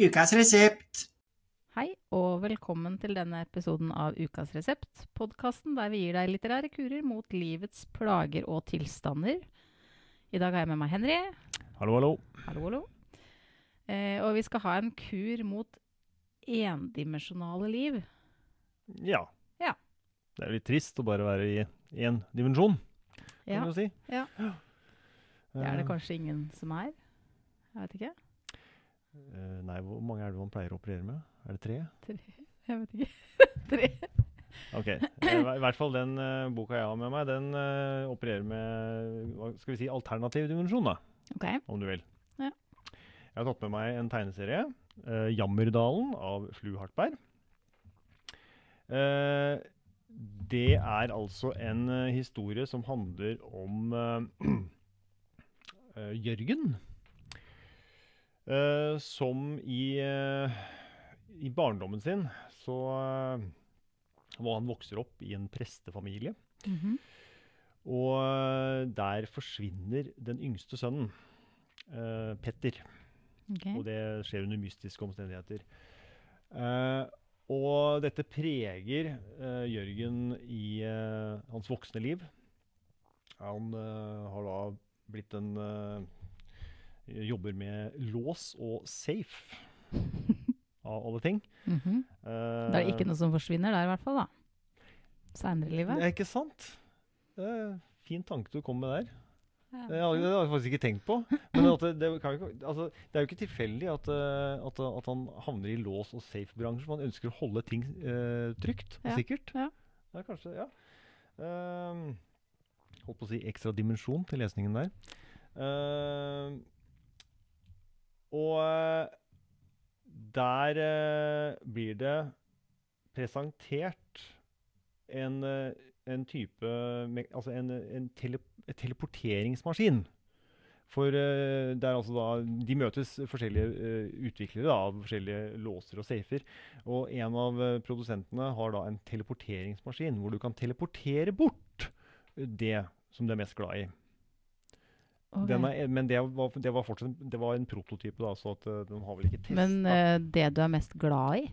Ukas resept. Hei, og velkommen til denne episoden av Ukas resept, podkasten der vi gir deg litterære kurer mot livets plager og tilstander. I dag har jeg med meg Henry. Hallo, hallo. Hallo, hallo. Eh, og vi skal ha en kur mot endimensjonale liv. Ja. Ja. Det er litt trist å bare være i én dimensjon, kan Ja, du si. ja. det er det Eh, kanskje ingen som er. Jeg vet ikke. Eh, nei, hvor mange er det man pleier å operere med? Er det tre? Tre Jeg vet ikke. Tre. Ok. Eh, I hvert fall den uh, boka jeg har med meg, den uh, opererer med hva skal vi si, alternativ dimensjon, da, OK. om du vil. Ja. Jeg har tatt med meg en tegneserie, 'Jammerdalen' av Flu Hartberg. Det er altså en historie som handler om Jørgen. Eh, som i, uh, i barndommen sin så uh, var han vokser opp i en prestefamilie. Mhm. Og eh, der forsvinner den yngste sønnen, Petter. Okay. Og det skjer under mystiske omstendigheter. Og dette preger Jørgen i hans voksne liv. Han har da blitt en Jobber med lås og safe, av alle ting. Mm -hmm. uh, Det er ikke noe som forsvinner der, i hvert fall. da. Seinere i livet. Det er ikke sant? Det er fin tanke du kom med der. Det har, jeg faktisk ikke tenkt på. Men det, det, ikke, altså, det er jo ikke tilfeldig at, eh, at, at han havner i lås- og safe-bransjen. Man ønsker å holde ting uh, trygt og Ja, sikkert. ja. Det er kanskje, ja. Ehm, holdt på å si ekstra dimensjon til lesningen der. Ehm, og eh, der eh, blir det presentert en, eh, en type Altså en, en tele, teleporteringsmaskin. For det er altså da, De møtes forskjellige utviklere da, av forskjellige låser og safer. Og en av produsentene har da en teleporteringsmaskin hvor du kan teleportere bort det som du er mest glad i. Ok. Den er, men det var, det var fortsatt det var en prototype, da, så at, eh, den har vel ikke testa. Men uh, det du er mest glad i,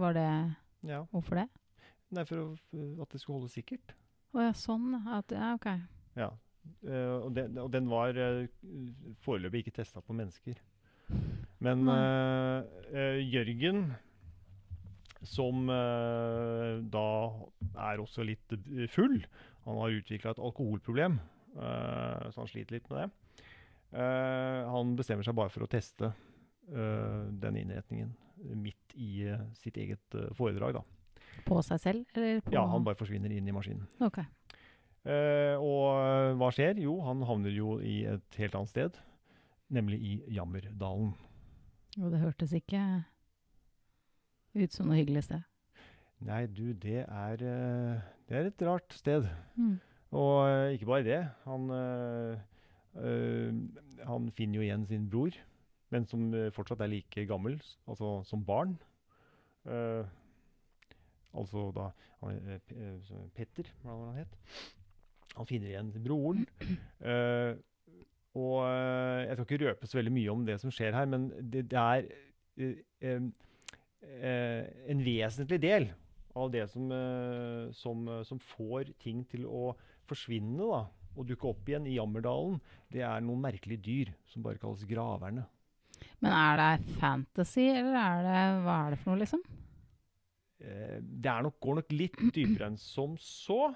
var det ja. Hvorfor det? Nei, for å, at det skulle holde sikkert. Å ja, sånn. At, ja, OK. Ja. Uh, og, den, og den var uh, foreløpig ikke testa på mennesker. Men Jørgen, som da er også litt full Han har utvikla et alkoholproblem, så han sliter litt med det. Eh, han bestemmer seg bare for å teste eh, den innretningen midt i eh, sitt eget eh, foredrag. da. På seg selv, eller Ja, han bare forsvinner inn i maskinen. OK. Eh, og eh, hva skjer? Jo, han havner jo i et helt annet sted. Nemlig i Jammerdalen. Og det hørtes ikke ut som noe hyggelig sted. Nei, du, det er, eh, det er et rart sted. Mm. Og eh, ikke bare det. Han, eh, eh, han finner jo igjen sin bror, men som fortsatt er like gammel, altså som barn. Altså da Petter, hva var det han het. Han finner igjen broren. Og jeg skal ikke røpe så veldig mye om det som skjer her, men det, det er en vesentlig del av det som, som, som får ting til å forsvinne da, og dukke opp igjen i Jammerdalen, det er noen merkelige dyr som bare kalles graverne. Men er det fantasy, eller er det Hva er det for noe, liksom? Eh, det er nok, går nok litt dypere enn som så.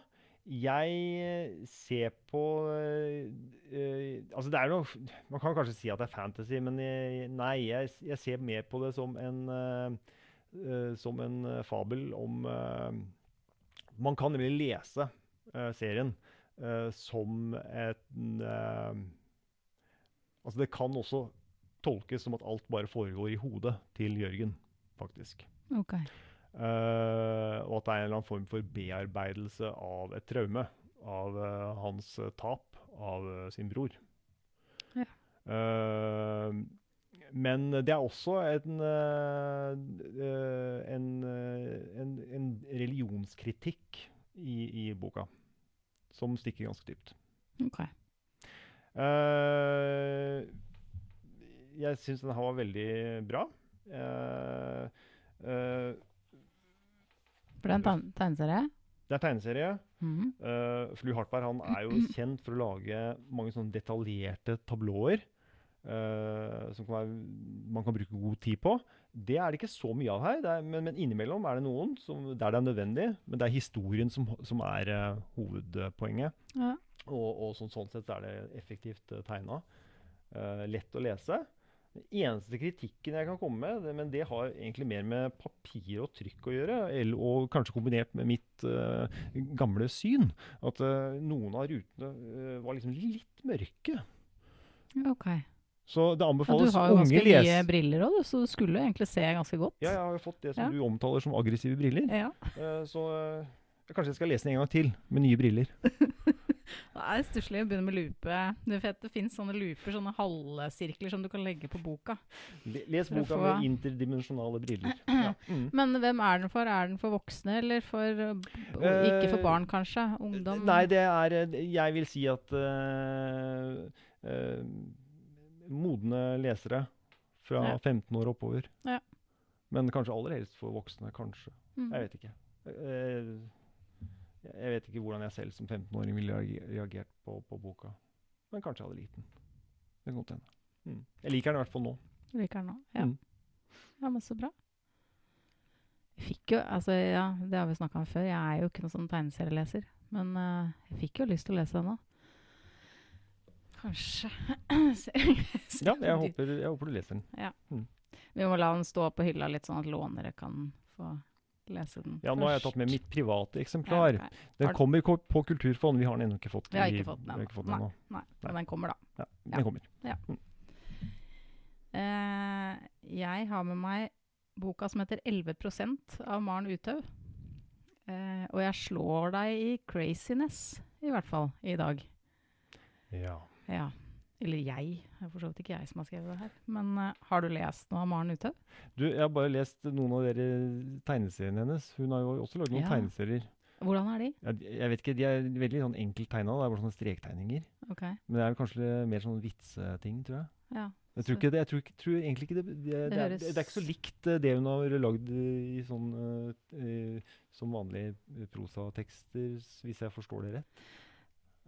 Jeg eh, ser på eh, eh, Altså, det er noe Man kan kanskje si at det er fantasy, men jeg, nei, jeg, jeg ser mer på det som en eh, eh, Som en eh, fabel om eh, Man kan nemlig lese eh, serien eh, som en eh, Altså, det kan også tolkes som at alt bare foregår i hodet til Jørgen, faktisk. Okay. Uh, og at det er en eller annen form for bearbeidelse av et traume. Av uh, hans eh, tap av uh, sin bror. Ja. Eh, men det er også en, eh, eh, en, eh, en, en religionskritikk i, i boka. Som stikker ganske dypt. ok. Uh, jeg syns den her var veldig bra. Uh, uh, For det er en tegneserie? det er tegneserie. Mhm. Uh, Flu Hartberg han er jo kjent for å lage mange sånne detaljerte tablåer. som kan være, man kan bruke god tid på. Det er det ikke så mye av her, det er, men, men innimellom er det noen som, der det er nødvendig. Men det er historien som, som er uh, hovedpoenget. Ja. Og, og sånn, sånn sett er det effektivt uh, tegna. lett å lese. Den eneste kritikken jeg kan komme med, det, men det har egentlig mer med papir og trykk å gjøre, eller, og kanskje kombinert med mitt uh, gamle syn, at eh, noen av rutene eh, var liksom litt mørke. Ok. Så det Ja, du har jo ganske nye briller òg, så du skulle egentlig se ganske godt. Ja, jeg har jo fått det som Ja. du omtaler som aggressive briller. Ja. Uh, så eh, kanskje jeg skal lese den en gang til, med nye briller. Det er stusslig å begynne med lupe. Du vet, det fins sånne luper, sånne halvsirkler som du kan legge på boka. Les boka få- med interdimensjonale briller. Ja. Mm. Men hvem er den for? Er den for voksne, eller for uh, Ikke for Eh, barn, kanskje? Ungdom? Nei, det er eh, Jeg vil si at uh, eh, modne lesere fra Ja. 15 år oppover. Ja. Men kanskje aller helst for voksne. Kanskje. Mm. Jeg vet ikke. Eh, jeg vet ikke hvordan jeg selv som 15-åring ville reage- reagert på, på boka. Men kanskje jeg hadde likt den. Det kan hende. Mm. Jeg liker den i hvert fall nå. Liker den nå. Ja. Mm. ja, men så bra. Jeg fikk jo, altså ja, Det har vi snakka om før. Jeg er jo ikke noen sånn tegneserieleser. Men uh, jeg fikk jo lyst til å lese den nå. Kanskje Ja, jeg håper, jeg håper du leser den. Vi må la den stå på hylla litt, sånn at lånere kan få lese den Ja, nå har jeg tatt med mitt private eksemplar. Ja, okay. Den kommer på Kulturfond. Vi har den ennå ikke fått. Vi har ikke fått den ennå. ennå. Nei, men den kommer, da. Ja, Ja. den kommer. Eh, jeg har med meg boka som heter 11% av Maren Uthaug. Uh, og jeg slår deg i craziness, i hvert fall, i dag. Ja. Ja. Eller jeg. Det er for så vidt ikke jeg som har skrevet det her. Men uh, har du lest noe av Maren Uthaug? Du, jeg har bare lest noen av dere tegneseriene hennes. Hun har jo også lagd noen Ja. tegneserier. Hvordan er de? Ja, jeg vet ikke, De er veldig sånn enkelt tegna. Det er bare sånne strektegninger. Okay. Men det er kanskje mer sånn vitseting, tror jeg. ja. Jeg tror, ikke det, jeg tror, ikke, tror egentlig ikke det det, det, er, det er ikke så likt eh, det hun har lagd i sånn uh, uh, som vanlige prosatekster, hvis jeg forstår det rett.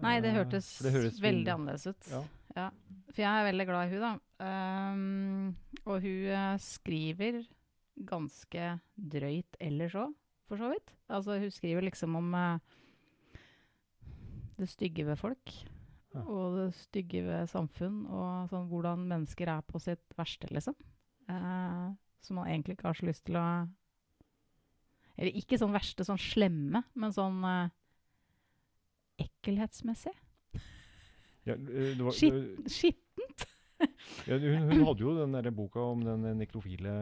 Nei, det Eh, hørtes, det veldig annerledes ut. Ja. For jeg er veldig glad i hun da. Um, og hun eh, skriver ganske drøyt ellers òg, for så vidt. Altså, hun skriver liksom om uh, det stygge ved folk. Ja. Og det stygge ved samfunn, og sånn hvordan mennesker er på sitt verste, liksom. Uh, som man egentlig ikke har så lyst til å Eller ikke sånn verste, sånn slemme, men sånn eh, ekkelhetsmessig. Ja, eh, det var, Skitt- Skittent. ja, hun, hun hadde jo den der boka om den nekrofile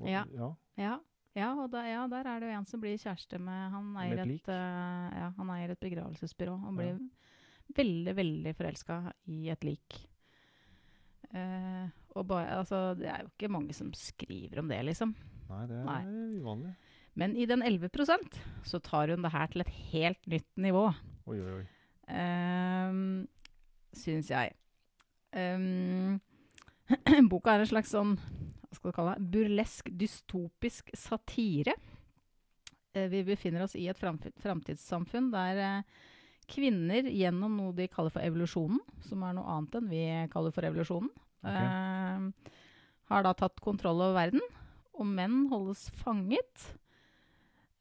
og- Ja. ja. Ja, ja og da, ja, der er det jo en som blir kjæreste med Han eier, Med et et, ja, han eier et begravelsesbyrå og Ja. blir veldig, veldig forelska i et lik. Uh, og bare, altså, det er jo ikke mange som skriver om det, liksom. Nei, det er Nei. uvanlig. Men i den 11% så tar hun det her til et helt nytt nivå. Oi, oi, oi. Um, Syns jeg. Um, boka er en slags sånn hva skal du kalle det, burlesk, dystopisk satire. Uh, vi befinner oss i et framtidssamfunn der uh, kvinner gjennom noe de kaller for evolusjonen, som er noe annet enn vi kaller for evolusjonen, okay. uh, har da tatt kontroll over verden, og menn holdes fanget.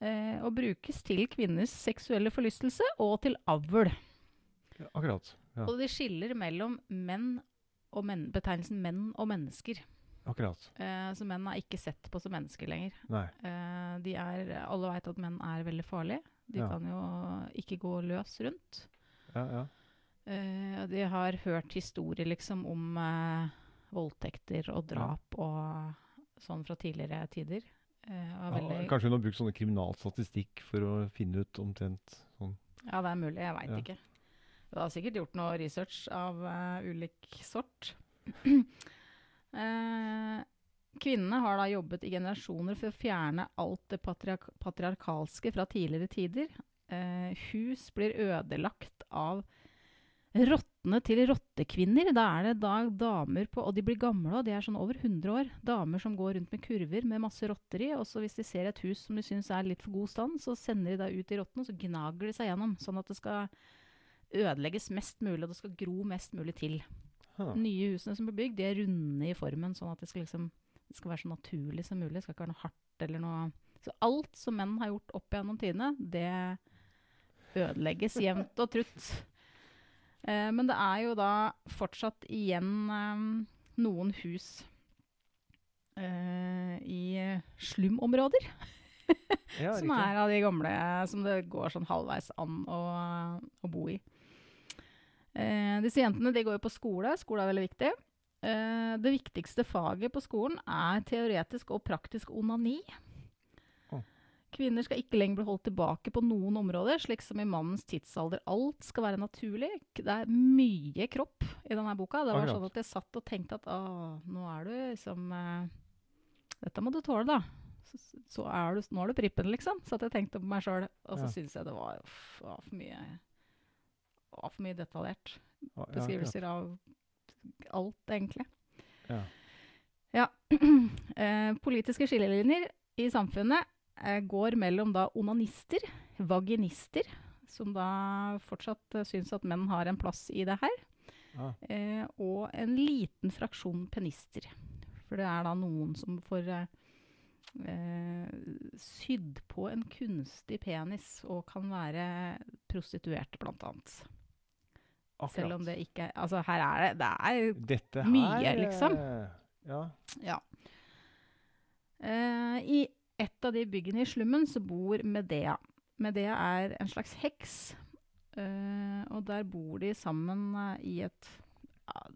Eh, og brukes til kvinners seksuelle forlystelse og til avl. Ja, akkurat. Ja, Og de skiller mellom menn og men betegnelsen menn og mennesker. akkurat. Eh, så menn er ikke sett på som mennesker lenger. Eh, de er, alle veit at menn er veldig farlige. De Ja. kan jo ikke gå løs rundt. Ja, ja. Eh, de har hørt historier liksom om eh, voldtekter og drap og sånn fra tidligere tider. Eh, Ja, Kanskje hun har brukt sånne kriminalstatistikk for å finne ut omtrent sånn ja, det er mulig. Jeg veit Ja. ikke. Du har sikkert gjort noe research av uh, ulik sort. Eh, kvinnene har da jobbet i generasjoner for å fjerne alt det patriark patriarkalske fra tidligere tider. Eh, hus blir ødelagt av Rottene til rottekvinner. Da er det da damer på Og de blir gamle, og de er sånn over 100 år. Damer som går rundt med kurver med masse rotter i. Og så hvis de ser et hus som de syns er litt for god stand, så sender de da ut i rottene, og så gnager de seg gjennom. Sånn at det skal ødelegges mest mulig, og det skal gro mest mulig til. Huh. Nye husene som blir bygd, de er runde i formen, sånn at det skal, liksom, det skal være så naturlig som mulig. Det skal ikke være noe hardt eller noe Så alt som menn har gjort opp gjennom tidene, det ødelegges jevnt og trutt. Eh, men det er jo da fortsatt igjen eh, noen hus eh, i slumområder. Ja, som er av de gamle som det går sånn halvveis an å, å bo i. Eh, disse jentene de går jo på skole. Skole er veldig viktig. Eh, det viktigste faget på skolen er teoretisk og praktisk onani. Kvinner skal ikke lenger bli holdt tilbake på noen områder, slik som i mannens tidsalder. Alt skal være naturlig. Det er mye kropp i denne boka. Det var Akkurat. sånn at jeg satt og tenkte at å, nå er du liksom eh, Dette må du tåle, da. Så, så er du, nå er du prippen, liksom. Så jeg tenkte på meg sjøl. Og så Ja. syntes jeg det var, uff, var for mye var for mye detaljert. Ja, Beskrivelser av alt, egentlig. Ja. Ja. eh, politiske skillelinjer i samfunnet går mellom da onanister, vaginister, som da fortsatt eh, syns at menn har en plass i det her, ah. eh, og en liten fraksjon penister. For det er da noen som får eh, eh, sydd på en kunstig penis og kan være prostituerte, blant annet. Selv om det ikke er Altså, her er det Det er Dette mye, liksom. eh, Ja. Ja. Eh, I et av de byggene i slummen så bor Medea. Medea er en slags heks. uh, og der bor de sammen uh, i et uh,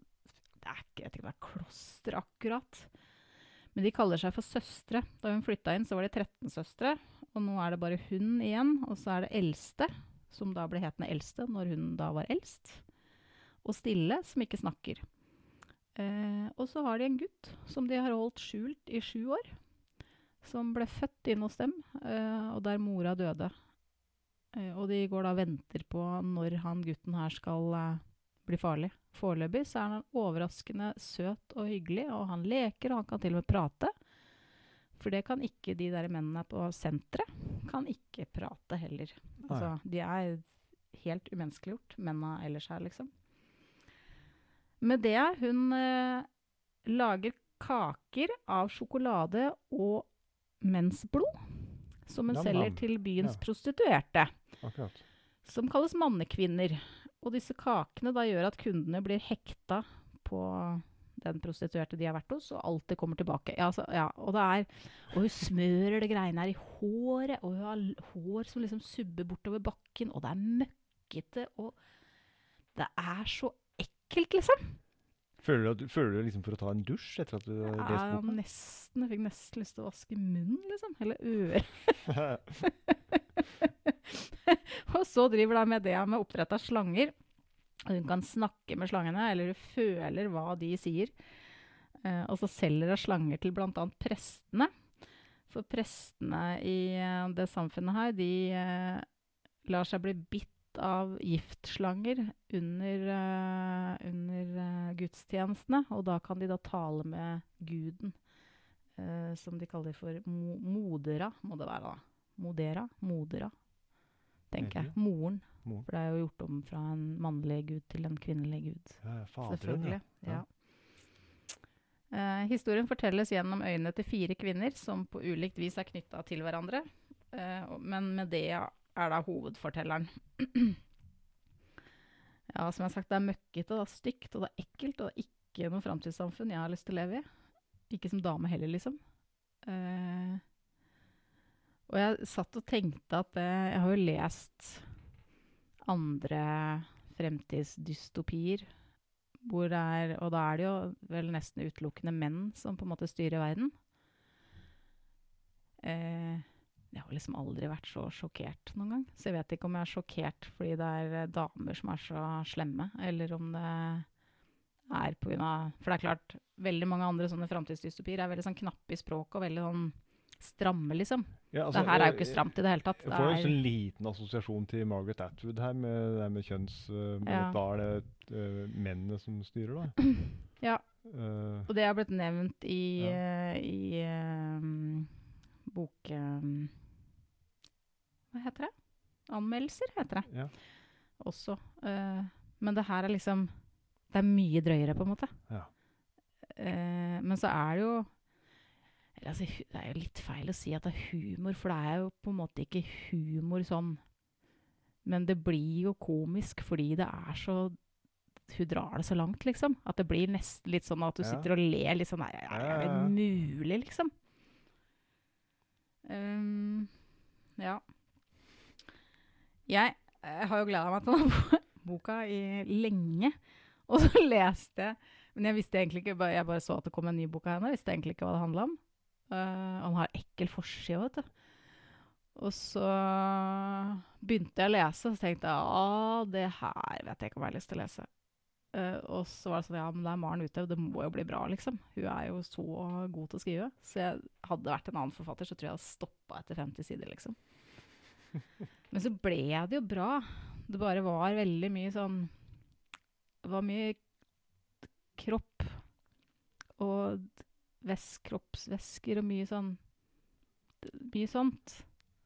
Det er ikke jeg om det er kloster, akkurat. Men de kaller seg for søstre. Da hun flytta inn, så var de 13 søstre. Og nå er det bare hun igjen. Og så er det eldste, som da ble hetende eldste når hun da var eldst. Og stille, som ikke snakker. Eh, og så har de en gutt som de har holdt skjult i sju år. Som ble født inn hos dem, eh, og der mora døde. Eh, og de går da og venter på når han gutten her skal eh, bli farlig. Foreløpig så er han overraskende søt og hyggelig, og han leker, og han kan til og med prate. For det kan ikke de der mennene på senteret. Kan ikke prate heller. Altså, de er helt umenneskeliggjort, mennene ellers her, liksom. Medea, hun eh, lager kaker av sjokolade og mensblod, som hun selger til byens Ja. prostituerte, Akkurat. som kalles mannekvinner. Og disse kakene da gjør at kundene blir hekta på den prostituerte de har vært hos, og alltid kommer tilbake. Ja, så, ja, og, det er, og hun smører det greiene her i håret, og hun har hår som liksom subber bortover bakken, og det er møkkete, og det er så ekkelt, liksom. Føler du, føler du liksom for å ta en dusj etter at du har lest Ja, boka? nesten. Jeg fikk nesten lyst til å vaske munnen, liksom. Eller øret. og så driver da det med oppdrett av slanger. Hun kan snakke med slangene, eller hun føler hva de sier. Eh, og så selger hun slanger til bl.a. prestene. For prestene i eh, det samfunnet her, de eh, lar seg bli bitt av giftslanger under, eh, under eh, gudstjenestene. Og da kan de da tale med guden, eh, som de kaller for mo modera, må det være da. Modera? Modera, tenker jeg. Moren. Moren. For det er jo gjort om fra en mannlig gud til en kvinnelig gud. Ja, faderen, Selvfølgelig. ja. Ja. Uh, historien fortelles gjennom øynene til fire kvinner som på ulikt vis er knytta til hverandre. Uh, men Medea er da hovedfortelleren. ja, som jeg har sagt, det er møkkete, det er stygt, og det er ekkelt, og det er ikke noe framtidssamfunn jeg har lyst til å leve i. Ikke som dame heller, liksom. Uh, og jeg satt og tenkte at det, jeg har jo lest andre fremtidsdystopier. Hvor det er, og da er det jo vel nesten utelukkende menn som på en måte styrer verden. Eh, jeg har liksom aldri vært så sjokkert noen gang. Så jeg vet ikke om jeg er sjokkert fordi det er eh, damer som er så slemme, eller om det er av For det er klart, veldig mange andre sånne framtidsdystopier er veldig sånn knappe i språket og veldig sånn stramme, liksom. Ja, det her er jo ikke stramt i det hele tatt. Jeg får en sånn liten assosiasjon til Margaret Atwood her, med det med kjønns... øh, Ja. Da er det uh, mennene som styrer, da. Ja. Uh, og det har blitt nevnt i, Ja. uh, i um, bok... ehm, hva heter det? Anmeldelser, heter det. ja. Også. Uh, men det her er liksom Det er mye drøyere, på en måte. Ja. Uh, men så er det jo eller altså, Det er jo litt feil å si at det er humor, for det er jo på en måte ikke humor sånn. Men det blir jo komisk fordi det er så Hun drar det så langt, liksom. At det blir nesten litt sånn at du Ja. sitter og ler litt sånn Er er det mulig, liksom? Um, ja. Jeg, har jo gleda meg til denne boka i lenge. Og så leste jeg Men jeg visste egentlig ikke, jeg bare så at det kom en ny bok av henne. Jeg visste egentlig ikke hva det handla om. Uh, han har ekkel forside, vet du. Og så begynte jeg å lese, og så tenkte jeg at det her vet jeg ikke om jeg har lyst til å lese. Uh, og så var det sånn, ja, men det er Maren Uthaug, det må jo bli bra, liksom. Hun er jo så god til å skrive. Så jeg hadde vært en annen forfatter, så tror jeg jeg hadde stoppa etter 50 sider, liksom. Men så ble det jo bra. Det bare var veldig mye sånn Det var mye kropp og væs- kroppsvæsker og mye sånn Mye sånt.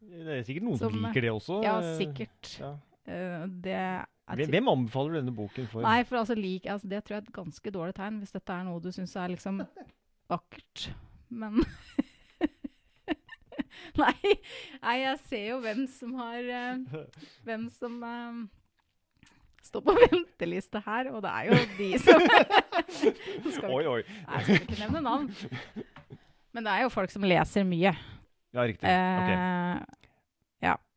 Det er sikkert noen som, liker det også. Ja, sikkert. Ja. Eh, det hvem anbefaler du denne boken for? Nei, for altså, like, altså, det tror jeg er et ganske dårlig tegn, hvis dette er noe du syns er liksom vakkert. Men nei, nei, jeg ser jo hvem som har uh, Hvem som uh, står på venteliste her, og det er jo de som skal Oi, oi. Nei, jeg skal ikke nevne navn. Men det er jo folk som leser mye. Ja, riktig. Uh, okay.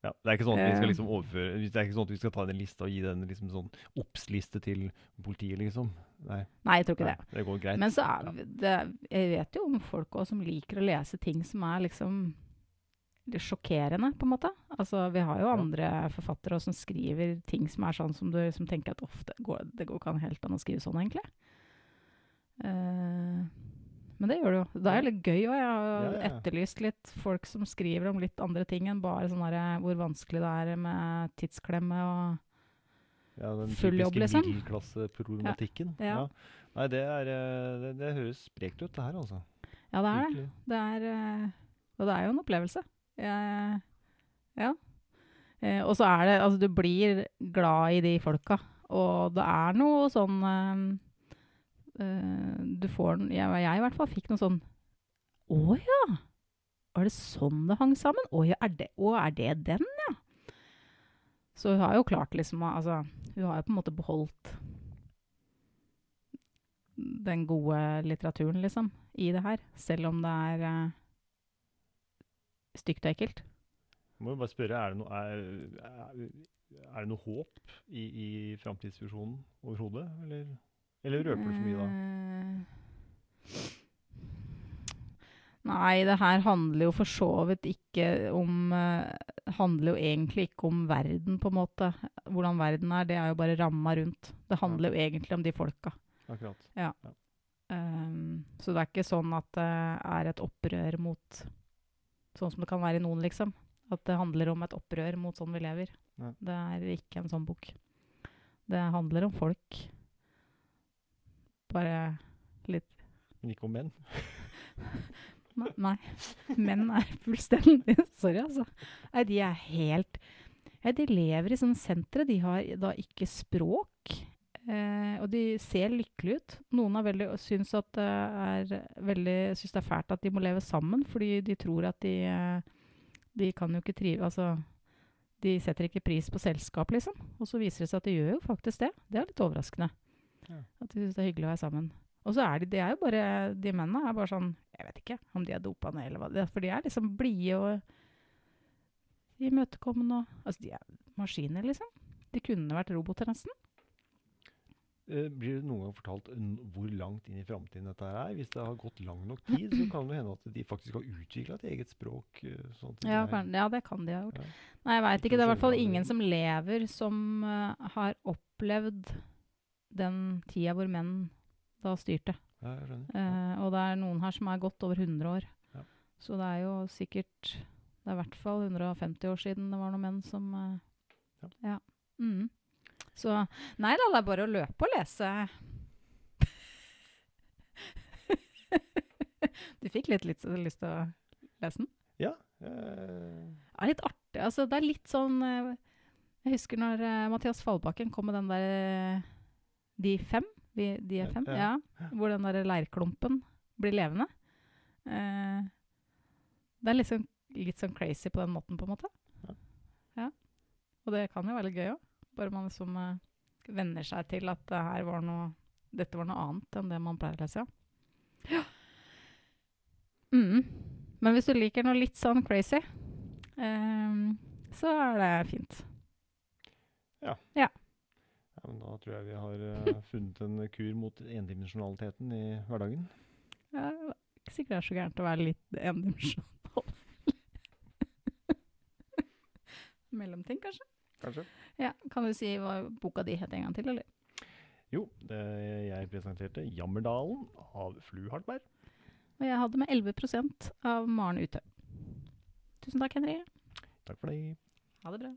Ja, det er ikke sånn at vi skal eh. liksom overføre Det er ikke sånn at vi skal ta den lista og gi den liksom sånn obs-liste til politiet, liksom. Nei, nei, jeg tror ikke nei, det. det går greit. Men så er det Jeg vet jo om folk også som liker å lese ting som er liksom sjokkerende, på en måte. Altså, vi har jo andre forfattere som skriver ting som er sånn som du som tenker at ofte går, det går ikke helt an å skrive sånn, egentlig. Uh, men det gjør det jo. Det er litt gøy òg. Jeg har Ja, ja, etterlyst litt folk som skriver om litt andre ting enn bare sånn her hvor vanskelig det er med tidsklemme og ja, den full jobb, liksom. middelklasseproblematikken. Ja. Ja. Nei, det er eh, det, det høres sprekt ut, det her, altså. Ja, det er det. Virkelig. Det er, eh, og det er jo en opplevelse. Ja. Eh, og så er det Altså, du blir glad i de folka. Og det er noe sånn eh, eh, Du får jeg, jeg i hvert fall fikk noe sånn Å ja! Var det sånn det hang sammen? Å ja, er det, å, er det den, ja? Så hun har jo klart liksom Altså, hun har jo på en måte beholdt den gode litteraturen, liksom, i det her. Selv om det er stygt og ekkelt. Må jo bare spørre, er det, noe, er, er, det noe håp i, i framtidsvisjonen overhodet? Eller, eller røper du for mye da? Eh, Nei, det her handler jo for så vidt ikke om uh, Handler jo egentlig ikke om verden, på en måte. Hvordan verden er, det er jo bare ramma rundt. Det handler jo egentlig om de folka. Akkurat. Um, så det er ikke sånn at det er et opprør mot Sånn som det kan være i noen, liksom. At det handler om et opprør mot sånn vi lever. Ja. Det er ikke en sånn bok. Det handler om folk. Bare litt Men ikke om menn? Nei. nei. Menn er fullstendig Sorry, altså. Nei, de er helt ja, De lever i sånne sentre. De har da ikke språk. Eh, og de ser lykkelige ut. Noen er veldig, syns at det er veldig syns det er fælt at de må leve sammen, fordi de tror at de eh, De kan jo ikke trive Altså, de setter ikke pris på selskap, liksom. Og så viser det seg at de gjør jo faktisk det. Det er litt overraskende. Ja. At de syns det er hyggelig å være sammen. Og så er de, de er jo bare De mennene er bare sånn Jeg vet ikke om de er dopa ned, eller hva det er. For de er liksom blide og imøtekommende og Altså, de er maskiner, liksom. De kunne vært roboter, nesten. Eh, Blir det noen gang fortalt hvor langt inn i framtiden dette her er? Hvis det har gått lang nok tid, så kan det hende at de faktisk har utvikla et eget språk. eh, Sånn Ja, er- kan, ja, det kan de ha gjort. Ja. Nei, jeg veit Ikke ikke. Det er i hvert fall ingen som lever som uh, har opplevd den tida hvor menn da styrte. Ja, jeg skjønner. Uh, og det er noen her som er godt over 100 år. Ja. Så det er jo sikkert Det er i hvert fall 150 år siden det var noen menn som uh, Ja. ja. Mm. Så Nei da, det er bare å løpe og lese. du fikk litt, litt lyst til å lese den? Ja. Øh... Det er litt artig. Altså, det er litt sånn eh, Jeg husker når eh, Mathias Fallbakken kom med den der eh, De fem? De, de er fem? Ja. Ja. Hvor den der leirklumpen blir levende. Eh, det er liksom litt sånn crazy på den måten, på en måte. Ja. Ja. Og det kan jo være litt gøy òg. Bare man liksom uh, venner seg til at det her var noe, dette var noe annet enn det man pleier å lese. Ja. Mm. Men hvis du liker noe litt sånn crazy, ehm, så er det fint. ja, men da tror jeg vi har uh, funnet en kur mot endimensjonaliteten i hverdagen. Ja, ikke sikkert det er så gærent å være litt endimensjonal. Mellomting, kanskje? Kanskje? Ja, Kan du si hva boka di het en gang til, eller? Jo, det jeg presenterte 'Jammerdalen' av Flu Hartberg. Og jeg hadde med 11% av Maren Uthaug. Tusen takk, Henry. Takk for det. Ha det bra.